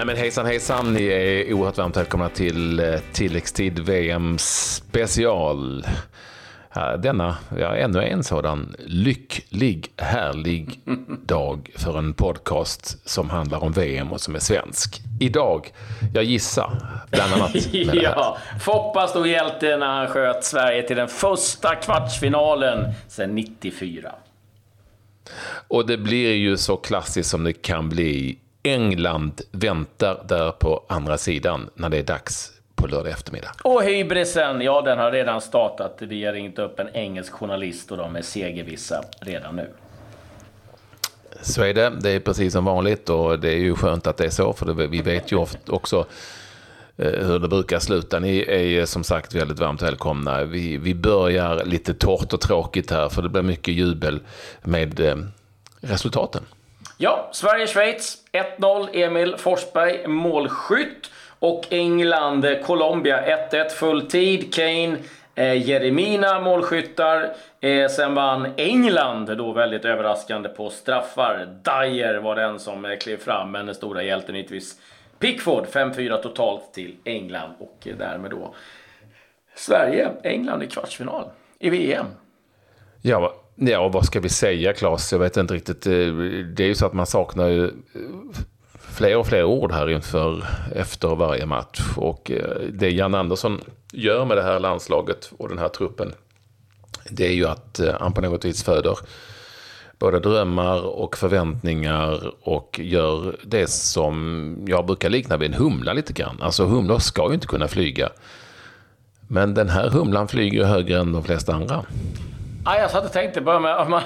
Nej men hejsan hejsan, ni är oerhört varmt välkomna till eh, tilläggstid VM special. Denna, ja, ännu en sådan lycklig, härlig dag för en podcast som handlar om VM och som är svensk. Idag, jag gissar, bland annat med det här. ja, Foppa stod hjälte när han sköt Sverige till den första kvartsfinalen sedan 94. Och det blir ju så klassiskt som det kan bli. England väntar där på andra sidan när det är dags på lördag eftermiddag. Och hybrisen, ja den har redan startat. Vi har ringt upp en engelsk journalist och de är segervissa redan nu. Så är det. Det är precis som vanligt och det är ju skönt att det är så för det, vi vet ju också eh, hur det brukar sluta. Ni är som sagt väldigt varmt välkomna. Vi, vi börjar lite torrt och tråkigt här för det blir mycket jubel med eh, resultaten. Ja, Sverige-Schweiz 1-0. Emil Forsberg målskytt. Och England-Colombia 1-1 full tid. Kane eh, Jeremina målskyttar. Eh, sen vann England då väldigt överraskande på straffar. Dyer var den som eh, klev fram, men den stora hjälten givetvis Pickford. 5-4 totalt till England och eh, därmed då Sverige-England i kvartsfinal i VM. Ja, ja, vad ska vi säga Claes? Jag vet inte riktigt. Eh, det är ju så att man saknar ju eh, fler och fler ord här inför efter varje match. Och eh, det Jan Andersson gör med det här landslaget och den här truppen, det är ju att han på något vis föder både drömmar och förväntningar och gör det som jag brukar likna vid en humla lite grann. Alltså humlor ska ju inte kunna flyga. Men den här humlan flyger högre än de flesta andra. Ja, jag satt och tänkte bara med, om,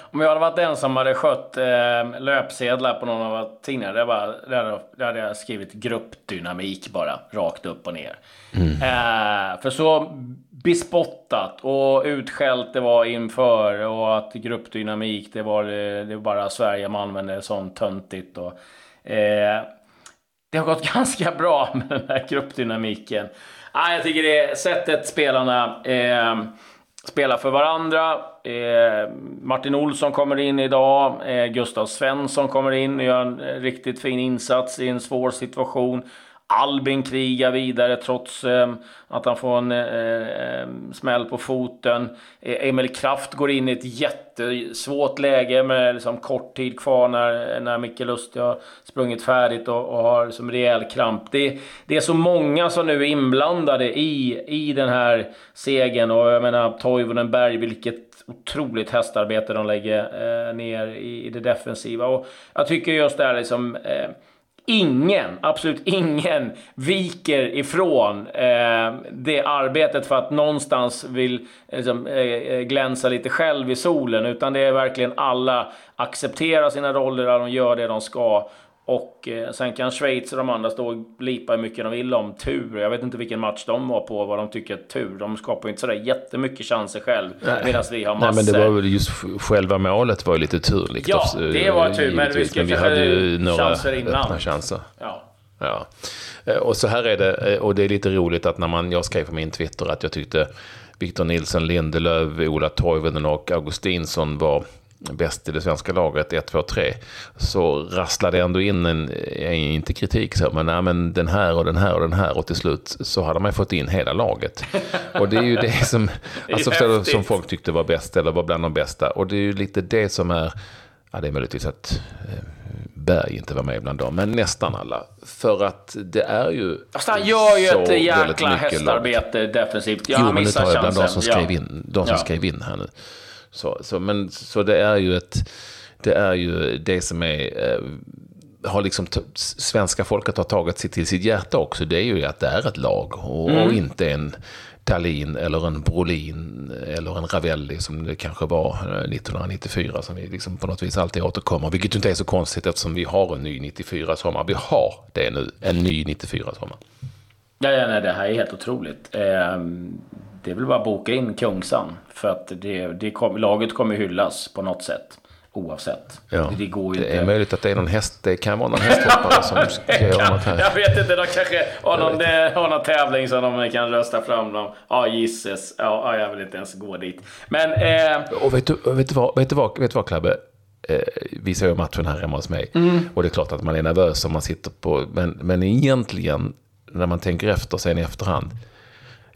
om jag hade varit den som hade skött eh, löpsedlar på någon av tidningarna. Det, bara, det, hade, det hade jag skrivit gruppdynamik bara, rakt upp och ner. Mm. Eh, för så bespottat och utskällt det var inför och att gruppdynamik, det var, det var bara Sverige man använde sånt töntigt. Och, eh, det har gått ganska bra med den här gruppdynamiken. Ah, jag tycker det sättet spelarna eh, spelar för varandra. Eh, Martin Olsson kommer in idag. Eh, Gustav Svensson kommer in och gör en riktigt fin insats i en svår situation. Albin krigar vidare trots eh, att han får en eh, ehm, smäll på foten. E-, Emil Kraft går in i ett jättesvårt läge med liksom, kort tid kvar när, när Micke Lustig har sprungit färdigt och, och har som rejäl kramp. Det, det är så många som nu är inblandade i, i den här segern och jag menar Toivonen Berg, vilket otroligt hästarbete de lägger eh, ner i, i, det defensiva. Och jag tycker just det här liksom eh, ingen, absolut ingen, viker ifrån eh, det arbetet för att någonstans vill liksom, eh, eh glänsa lite själv i solen. Utan det är verkligen alla accepterar sina roller, de gör det de ska. Och eh, sen kan Schweiz och de andra stå och lipa hur mycket de vill om tur. Jag vet inte vilken match de var på, vad de tycker är tur. De skapar ju inte sådär jättemycket chanser själv. Medan vi har massor. Nej, men det var väl just själva målet var ju lite turligt. Ja, det var tur. Men vi, men vi hade ju några öppna chanser. Ja. ja. Eh, och så här är det, eh, och det är lite roligt att när man, jag skrev på min Twitter att jag tyckte Victor Nilsson, Lindelöf, Ola Toivonen och Augustinsson var bäst i det svenska laget, 1, 2, 3, så rasslade ändå in en, inte kritik, så, men, nej, men den här och den här och den här och till slut så hade man fått in hela laget. Och det är ju det som, alltså, det som folk tyckte var bäst eller var bland de bästa. Och det är ju lite det som är, ja det är möjligtvis att eh, Berg inte var med bland dem, men nästan alla. För att det är ju alltså, Han gör ju ett jäkla hästarbete defensivt. Ja, jo, men nu tar jag bland de som skrev in, de som ja. skrev in här nu. Så, så, men, så det är ju ett, det är ju det som är, eh, har liksom svenska folket har tagit sig till sitt hjärta också. Det är ju att det är ett lag och, mm. och inte en Dahlin eller en Brolin eller en Ravelli som det kanske var 1994 eh, som vi liksom på något vis alltid återkommer. Vilket inte är så konstigt eftersom vi har en ny 94-sommar. Vi har det nu, en ny 94-sommar. Ja, ja nej, det här är helt otroligt. Eh, det är väl bara att boka in Kungsan. För att det, det kom, laget kommer hyllas på något sätt. Oavsett. Ja, det, går ju det inte. är möjligt att det är någon häst, det kan vara någon hästhoppare som ska göra något här. Jag vet inte, de kanske har någon, har någon tävling som de kan rösta fram dem. Ja, gisses. Ja, jag vill inte ens gå dit. Men... Eh... Och vet du, vet du vad, vet du vad, vet du vad Klabbe? Eh, vi såg matchen här hemma hos mig. Mm. Och det är klart att man är nervös om man sitter på... Men, men egentligen, när man tänker efter sen i efterhand,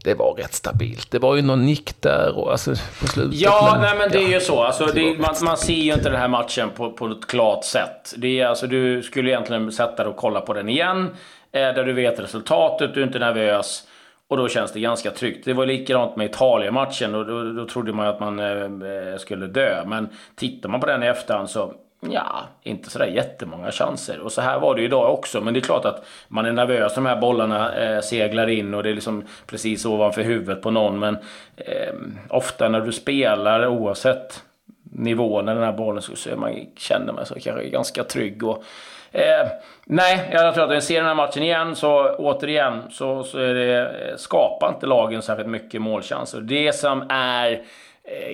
det var rätt stabilt. Det var ju någon nick där och alltså på slutet. Ja, men, nej, men det ja, är ju så. Alltså, det, man, man, ser ju inte den här matchen på, på ett klart sätt. Det är, alltså, du skulle egentligen sätta dig och kolla på den igen, eh, där du vet resultatet, du är inte nervös. Och då känns det ganska tryggt. Det var likadant med Italien-matchen. Och då, då trodde man att man eh, skulle dö. Men tittar man på den i efterhand så Ja, inte sådär jättemånga chanser. Och så här var det ju idag också. Men det är klart att man är nervös när de här bollarna eh, seglar in och det är liksom precis ovanför huvudet på någon. Men eh, ofta när du spelar, oavsett nivå när den här bollen så, är man, känner man sig kanske ganska trygg. Och, eh, nej, jag tror att när jag ser den här matchen igen så återigen så, så är det, skapar inte lagen särskilt mycket målchanser. Det som är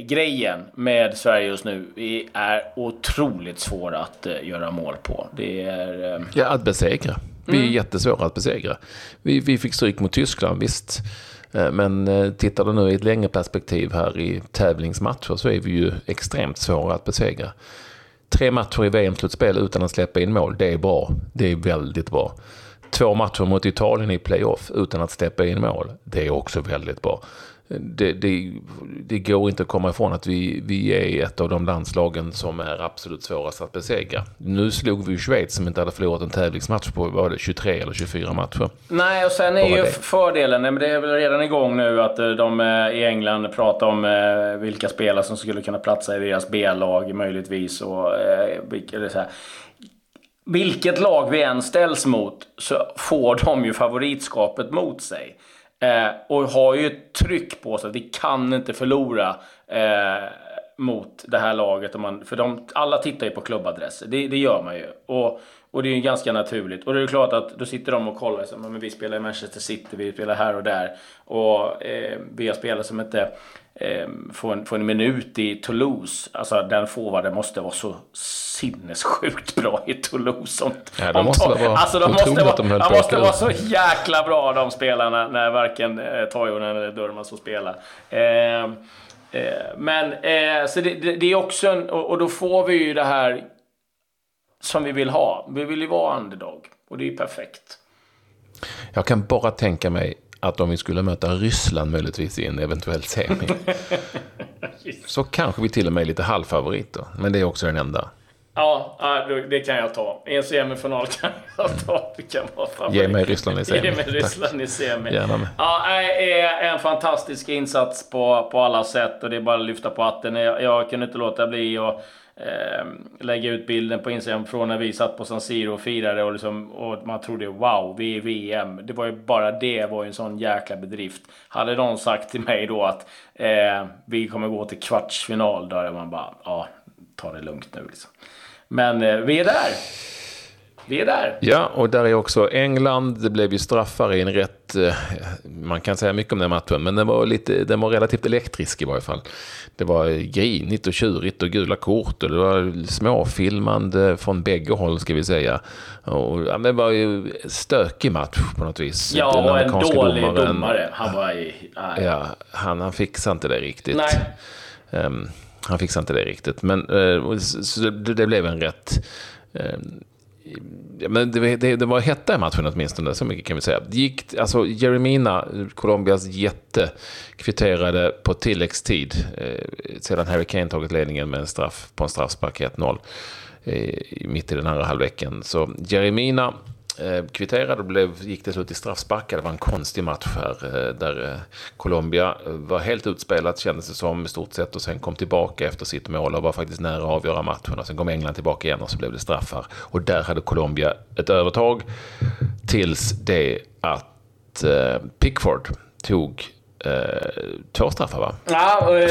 grejen med Sverige just nu vi är otroligt svåra att eh, göra mål på. Det är... Eh... Ja, att besegra. Vi är mm. jättesvåra att besegra. Vi, vi fick stryk mot Tyskland, visst. Eh, men eh, tittar du nu i ett längre perspektiv här i tävlingsmatcher så är vi ju extremt svåra att besegra. Tre matcher i VM-slutspel utan att släppa in mål, det är bra. Det är väldigt bra. Två matcher mot Italien i playoff utan att släppa in mål, det är också väldigt bra det, det, det, går inte att komma ifrån att vi, vi är ett av de landslagen som är absolut svårast att besegra. Nu slog vi Schweiz som inte hade förlorat en tävlingsmatch på var det 23 eller 24 matcher. Nej, och sen är Bara ju det. fördelen, men det är väl redan igång nu, att eh, de eh, i England pratar om eh, vilka spelare som skulle kunna platsa i deras B-lag möjligtvis. Och, eller så här. Vilket lag vi än ställs mot så får de ju favoritskapet mot sig. Eh, och har ju ett tryck på sig att vi kan inte förlora eh, mot det här laget. Om man, för de, alla tittar ju på klubbadresser, det, det gör man ju. Och, och det är ju ganska naturligt. Och det är klart att då sitter de och kollar. Så, men vi spelar i Manchester City, vi spelar här och där. Och eh, vi har spelare som inte eh, får, en, får en minut i Toulouse. Alltså den forwarden måste vara så sinnessjukt bra i Toulouse. Om, ja, de måste vara alltså, de måste, vara, de de måste vara så jäkla bra de spelarna när varken eh, Toivonen eller Durmaz får spela. Eh, eh, men eh, så det, det, det, är också en, och, och då får vi ju det här som vi vill ha. Vi vill ju vara underdog och det är ju perfekt. Jag kan bara tänka mig att om vi skulle möta Ryssland möjligtvis i en eventuell semi. så kanske vi till och med är lite halvfavoriter. Men det är också den enda. Ja, det kan jag ta. I en semifinal kan jag ta. Det kan vara favorit. Ge mig Ryssland i semi. Ge mig Ryssland i semi. Gärna Ja, det är en fantastisk insats på, på alla sätt och det är bara att lyfta på hatten. Jag, jag kunde inte låta bli att eh, lägga ut bilden på Instagram från när vi satt på San Siro och firade och, liksom, och man trodde wow, vi är VM. Det var ju bara det var ju en sån jäkla bedrift. Hade någon sagt till mig då att eh, vi kommer gå till kvartsfinal, då hade man bara ja, ta det lugnt nu liksom. Men eh, vi är där. Vi är där. Ja, och där är också England. Det blev ju straffar i en rätt... Eh, man kan säga mycket om den matchen, men den var, lite, den var relativt elektrisk i varje fall. Det var grinigt och tjurigt och gula kort och det var småfilmande från bägge håll ska vi säga. Och, ja, det var ju stökig match på något vis. Ja, och en dålig domaren, domare. Han var i... Ja, han, han fixade inte det riktigt. Nej. Um, han fixade inte det riktigt. Men eh, så det, det blev en rätt... Eh, men det, det, det, var hetta i matchen åtminstone, så mycket kan vi säga. Det gick, alltså Jeremina, Colombias jätte, kvitterade på tilläggstid eh, sedan Harry Kane tagit ledningen med en straff på en straffspark 1-0 eh, mitt i den andra halvleken. Så Jeremina Eh, kvitterade och blev, gick det slut i straffsparkar. Det var en konstig match här eh, där eh, Colombia var helt utspelat kändes det som i stort sett och sen kom tillbaka efter sitt mål och var faktiskt nära att avgöra matchen. Och sen kom England tillbaka igen och så blev det straffar. Och där hade Colombia ett övertag tills det att Pickford tog eh, två straffar va? Ja, och, eh,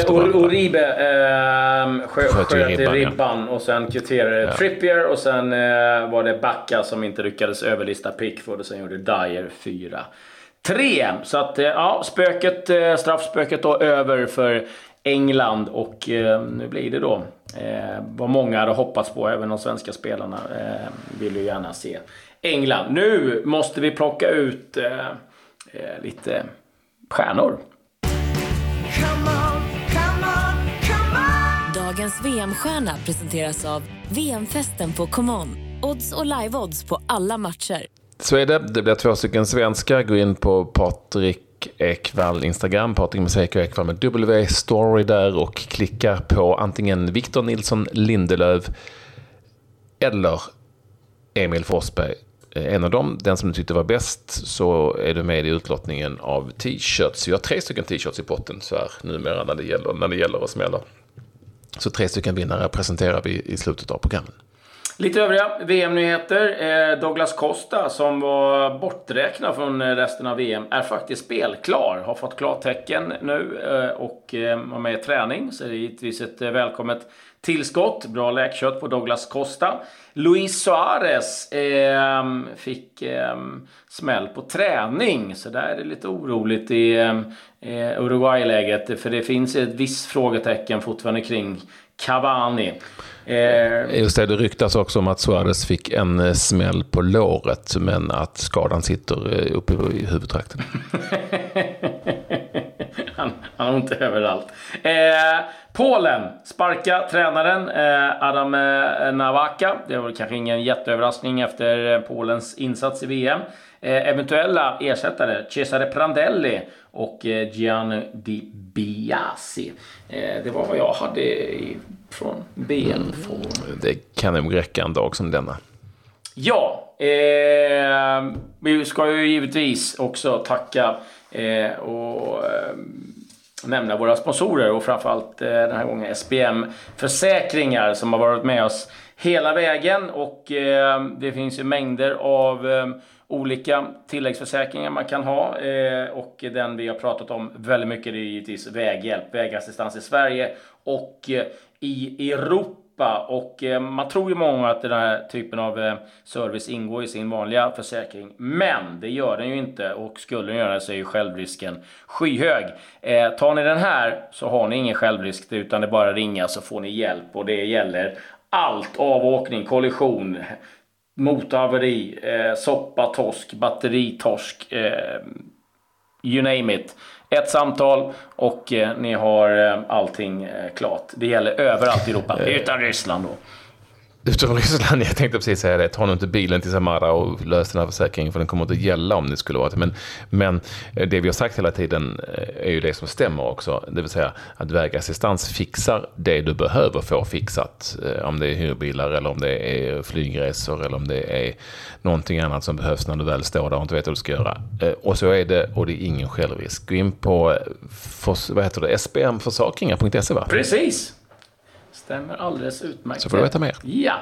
skö, sköt, sköt i ribban, ribban ja. och sen kvitterade ja. Trippier och sen eh, var det Backa som inte lyckades överlista Pickford och sen gjorde Dyer fyra. Tre! Så att, eh, ja, spöket, eh, straffspöket då över för England och eh, nu blir det då eh, vad många hade hoppats på, även de svenska spelarna eh, vill ju gärna se England. Nu måste vi plocka ut lite stjärnor. Dagens VM-stjärna presenteras av VM-festen på ComeOn. Odds och live-odds på alla matcher. Så är det. Det blir två stycken svenskar. Gå in på Patrik Ekwall Instagram, Patrik med CK Ekwall med W, story där och klicka på antingen Victor Nilsson Lindelöf eller Emil Forsberg. Eh, en av dem, den som du tyckte var bäst, så är du med i utlottningen av t-shirts. Vi har tre stycken t-shirts i potten så här numera när det gäller, när det gäller att smäller. Så tre stycken vinnare presenterar vi i slutet av programmet. Lite övriga VM-nyheter. Eh, Douglas Costa som var borträknad från resten av VM är faktiskt spelklar. Har fått klartecken nu eh, och eh, var med i träning. Så det är givetvis ett välkommet tillskott. Bra läkkött på Douglas Costa. Luis Suarez eh, fick eh, smäll på träning. Så där är det lite oroligt i eh, Uruguay-läget. För det finns ett visst frågetecken fortfarande kring Cavani. Eh, Just det, det ryktas också om att Suarez fick en eh, smäll på låret men att skadan sitter eh, uppe i huvudtrakten. han, han har ont överallt. Eh, Polen, sparka tränaren eh, Adam eh, Nawaka. Det var kanske ingen jätteöverraskning efter Polens insats i VM. Eh, eventuella ersättare Cesare Prandelli och eh, Gianni Di Biasi. Eh, det var vad jag hade från BN. Mm, det kan nog räcka en dag som denna. Ja, eh, vi ska ju givetvis också tacka eh, och eh, nämna våra sponsorer och framförallt eh, den här gången SPM Försäkringar som har varit med oss hela vägen och det finns ju mängder av olika tilläggsförsäkringar man kan ha eh, och den vi har pratat om väldigt mycket är givetvis väghjälp, vägassistans i Sverige och eh, i Europa och eh, man tror ju många att den här typen av service ingår i sin vanliga försäkring. Men det gör den ju inte och skulle den göra det så är ju självrisken skyhög. tar ni den här så har ni ingen självrisk utan det är bara ringa så får ni hjälp och det gäller allt. Avåkning, kollision, motorhaveri, eh, soppa, torsk, batteritorsk, eh, you name it. Ett samtal och eh, ni har eh, allting eh, klart. Det gäller överallt i Europa, eh. utan Ryssland då. Typ Utom Ryssland, jag tänkte precis säga det. Ta nu inte bilen till Samara och lös den här försäkringen för den kommer inte att gälla om det skulle vara det. Men, men eh, det vi har sagt hela tiden eh, är ju det som stämmer också. Det vill säga att vägassistans fixar det du behöver få fixat. Eh, om det är hyrbilar eller om det är flygresor eller om det är någonting annat som behövs när du väl står där och inte vet vad du ska göra. Och så är det och det är ingen självrisk. Gå in på vad heter det, spmförsäkringar.se va? Precis! Stämmer alldeles utmärkt. Så får du veta mer. Ja.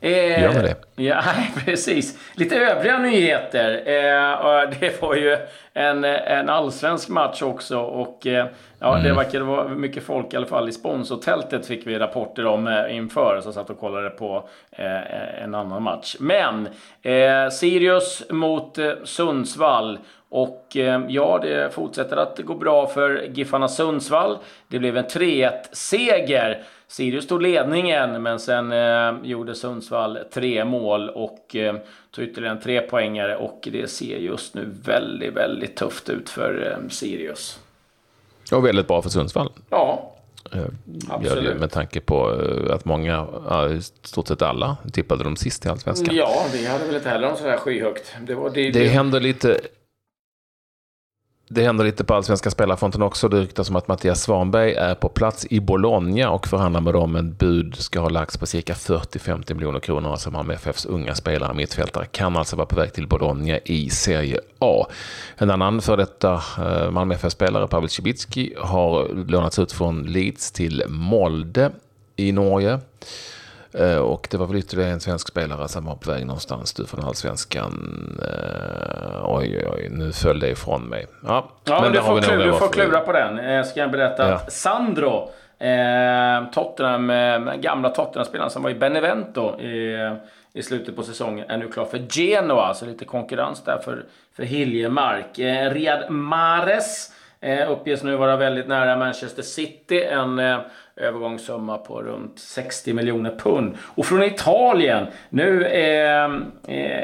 Eh, Gör med det. Ja, precis. Lite övriga nyheter. Eh, det var ju en, en allsvensk match också. Och eh, ja, mm. det verkade vara mycket folk i alla fall i sponsortältet fick vi rapporter om eh, inför. Så satt och kollade på eh, en annan match. Men eh, Sirius mot eh, Sundsvall. Och ja, det fortsätter att gå bra för Giffarna Sundsvall. Det blev en 3-1-seger. Sirius tog ledningen, men sen eh, gjorde Sundsvall tre mål och eh, tog ytterligare en trepoängare och det ser just nu väldigt, väldigt tufft ut för eh, Sirius. Och väldigt bra för Sundsvall. Ja. Eh, Absolut. Med tanke på eh, att många, i stort sett alla, tippade de sist i Allsvenskan. Ja, vi hade väl inte heller något sådär skyhögt. Det, var, det, det, det händer lite det händer lite på allsvenska spelarfronten också. Det ryktas om att Mattias Svanberg är på plats i Bologna och förhandlar med dem. En bud ska ha lagts på cirka 40-50 miljoner kronor som Malmö FFs unga spelare, och mittfältare, kan alltså vara på väg till Bologna i Serie A. En annan för detta eh, Malmö FF-spelare, Pavel Cibicki, har lånats ut från Leeds till Molde i Norge. Eh, och det var väl ytterligare en svensk spelare som var på väg någonstans du från allsvenskan. Uh, oj, oj, oj, nu föll det ifrån mig. Ja, ja men du, får, klura, du får klura på den. Jag eh, ska jag berätta ja. Sandro, eh, Tottenham, eh, gamla Tottenham-spelaren som var i Benevento i, i slutet på säsongen, är nu klar för Genoa. Så lite konkurrens där för, för Hiljemark. Eh, Riyad Mahrez eh, uppges nu vara väldigt nära Manchester City. En eh, övergångssumma på runt 60 miljoner pund. Och från Italien, nu är,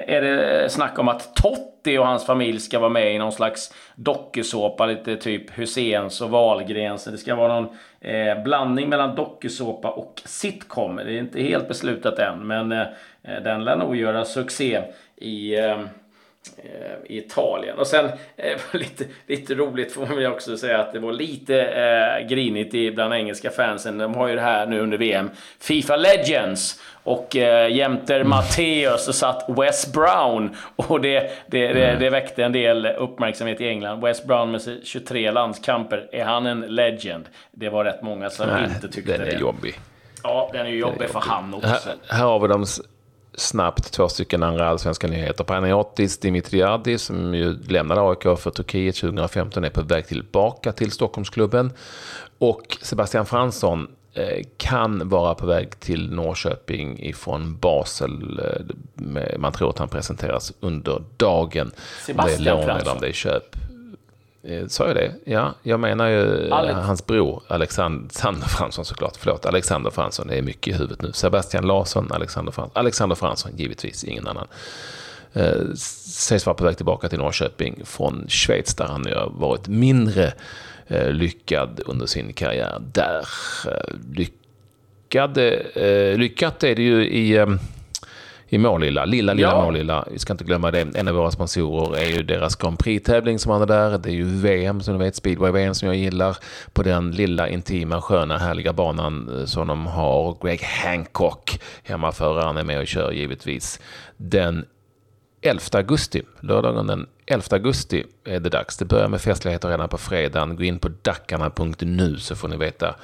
är det snack om att Totti och hans familj ska vara med i någon slags dokusåpa, lite typ Husens och Wahlgrens. Det ska vara någon eh, blandning mellan dokusåpa och sitcom. Det är inte helt beslutat än, men den lär nog göra succé i i Italien. Och sen eh, lite, lite roligt får man väl också säga att det var lite eh, grinigt i, bland engelska fansen. De har ju det här nu under VM. Fifa Legends. Och eh, jämter mm. Matteus så satt Wes Brown. Och det, det, det, mm. det, väckte en del uppmärksamhet i England. Wes Brown med 23 landskamper. Är han en legend? Det var rätt många som Nej, inte tyckte det. Den är jobbig. Ja, den är jobbig, är jobbig för han också. Här, här har vi de snabbt två stycken andra allsvenska nyheter. Panayotis Dimitriadi som ju lämnade AIK för Turkiet 2015 är på väg tillbaka till Stockholmsklubben. Och Sebastian Fransson eh, kan vara på väg till Norrköping ifrån Basel. Eh, man tror att han presenteras under dagen. Sebastian det är lån eller om det är köp. Eh, sa jag det? Ja, jag menar ju eh, Alex. hans bror Alexander Fransson såklart. Förlåt, Alexander Fransson. Det är mycket i huvudet nu. Sebastian Larsson, Alexander Fransson. Alexander Fransson, givetvis, ingen annan. Eh, sägs vara på väg tillbaka till Norrköping från Schweiz där han har varit mindre eh, lyckad under sin karriär. Där eh, lyckade, eh, lyckat är det ju i eh, i Målilla. Lilla, lilla ja. Målilla. Vi ska inte glömma det. En av våra sponsorer är ju deras Grand Prix-tävling som man är där. Det är ju VM som ni vet, speedway-VM som jag gillar. På den lilla, intima, sköna, härliga banan eh, som de har. Greg Hancock, hemmaföraren, är med och kör givetvis. Den 11 augusti, lördagen den 11 augusti är det dags. Det börjar med festligheter redan på fredagen. Gå in på dackarna.nu så får ni veta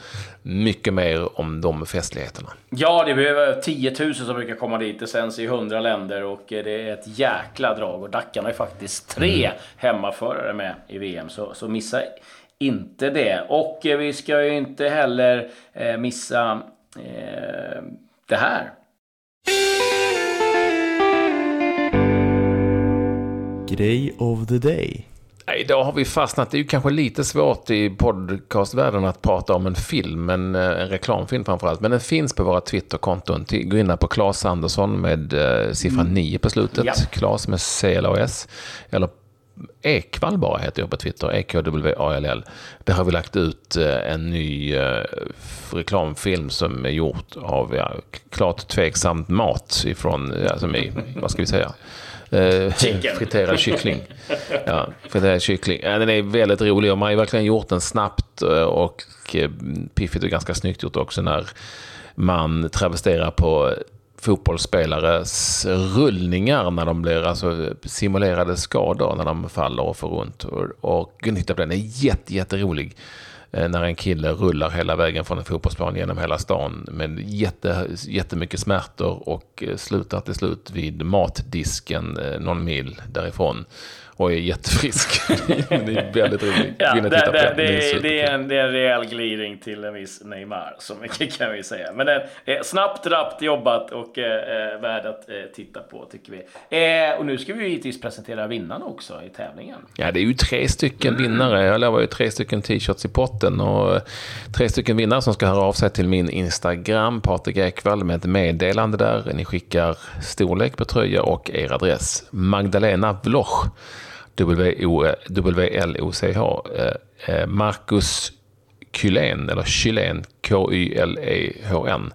mycket mer om de festligheterna. Ja, det behöver 10 000 som brukar komma dit. Det sänds i 100 länder och det är ett jäkla drag. Och Dackarna är faktiskt tre mm. hemmaförare med i VM, så, så missa inte det. Och vi ska ju inte heller eh, missa eh, det här. Grej of the day. Idag har vi fastnat, det är ju kanske lite svårt i podcastvärlden att prata om en film, en, eh, en reklamfilm framförallt. Men den finns på våra Twitterkonton. Gå in på Claes Andersson med eh, siffran mm. 9 på slutet. Ja. Claes med CLAS. Eller Ekvall bara heter jag på Twitter, EKWALL. Där har vi lagt ut eh, en ny eh, reklamfilm som är gjort av ja, klart tveksamt mat ifrån, ja, som är, vad ska vi säga, Eh, friterad kyckling. Ja, friterad kyckling. Ja, den är väldigt rolig och man har ju verkligen gjort den snabbt eh, och eh, piffigt och ganska snyggt gjort också när man travesterar på fotbollsspelares rullningar när de blir alltså simulerade skador när de faller och får runt. Och, och Gunhitta på den är jätte, jätterolig. Eh, Eh, när en kille rullar hela vägen från en fotbollsplan genom hela stan med jätte, jättemycket smärtor och eh, slutar till slut vid matdisken eh, någon mil därifrån och är jättefrisk. det är väldigt roligt. Ja, det, det, det, det, det, är en, det är en rejäl glidning till en viss Neymar, så mycket kan vi säga. Men det är snabbt, rappt jobbat och eh, värd att eh, titta på, tycker vi. Eh, och nu ska vi givetvis presentera vinnarna också i tävlingen. Ja, det är ju tre stycken mm. vinnare. Jag lovar ju tre stycken t-shirts i potten och eh, tre stycken vinnare som ska höra av sig till min Instagram, Patrik Ekwall, med ett meddelande där. Ni skickar storlek på tröja och er adress. Magdalena Vloch W-L-O-C-H. Eh, eh, Marcus Kylén, eller Kylén, K-Y-L-E-H-N.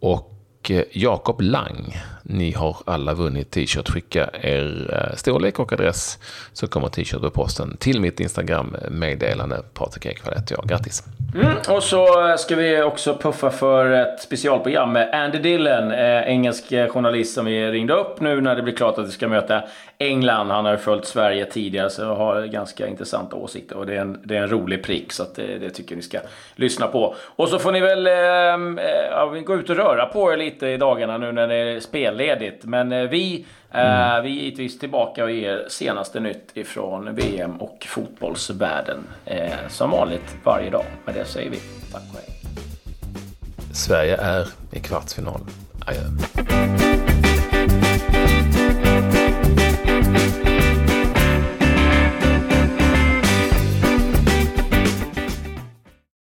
Och eh, Jakob Lang. Ni har alla vunnit t-shirt. Skicka er eh, storlek och adress så kommer t-shirt på posten till mitt Instagram-meddelande. Patrik Ekwall heter jag. Grattis! Mm, och så eh, ska vi också puffa för ett specialprogram med Andy Dillon, eh, engelsk journalist som vi ringde upp nu när det blir klart att vi ska möta England. Han har följt Sverige tidigare så har ganska intressanta åsikter och det är en, det är en rolig prick så det, det, tycker ni ska lyssna på. Och så får ni väl eh, ja, gå ut och röra på er lite i dagarna nu när det är spelledigt. Men eh, vi Mm. Vi är givetvis tillbaka och ger senaste nytt ifrån VM och fotbollsvärlden. Eh, som vanligt varje dag. Med det säger vi tack och hej. Sverige är i kvartsfinal. Adjö.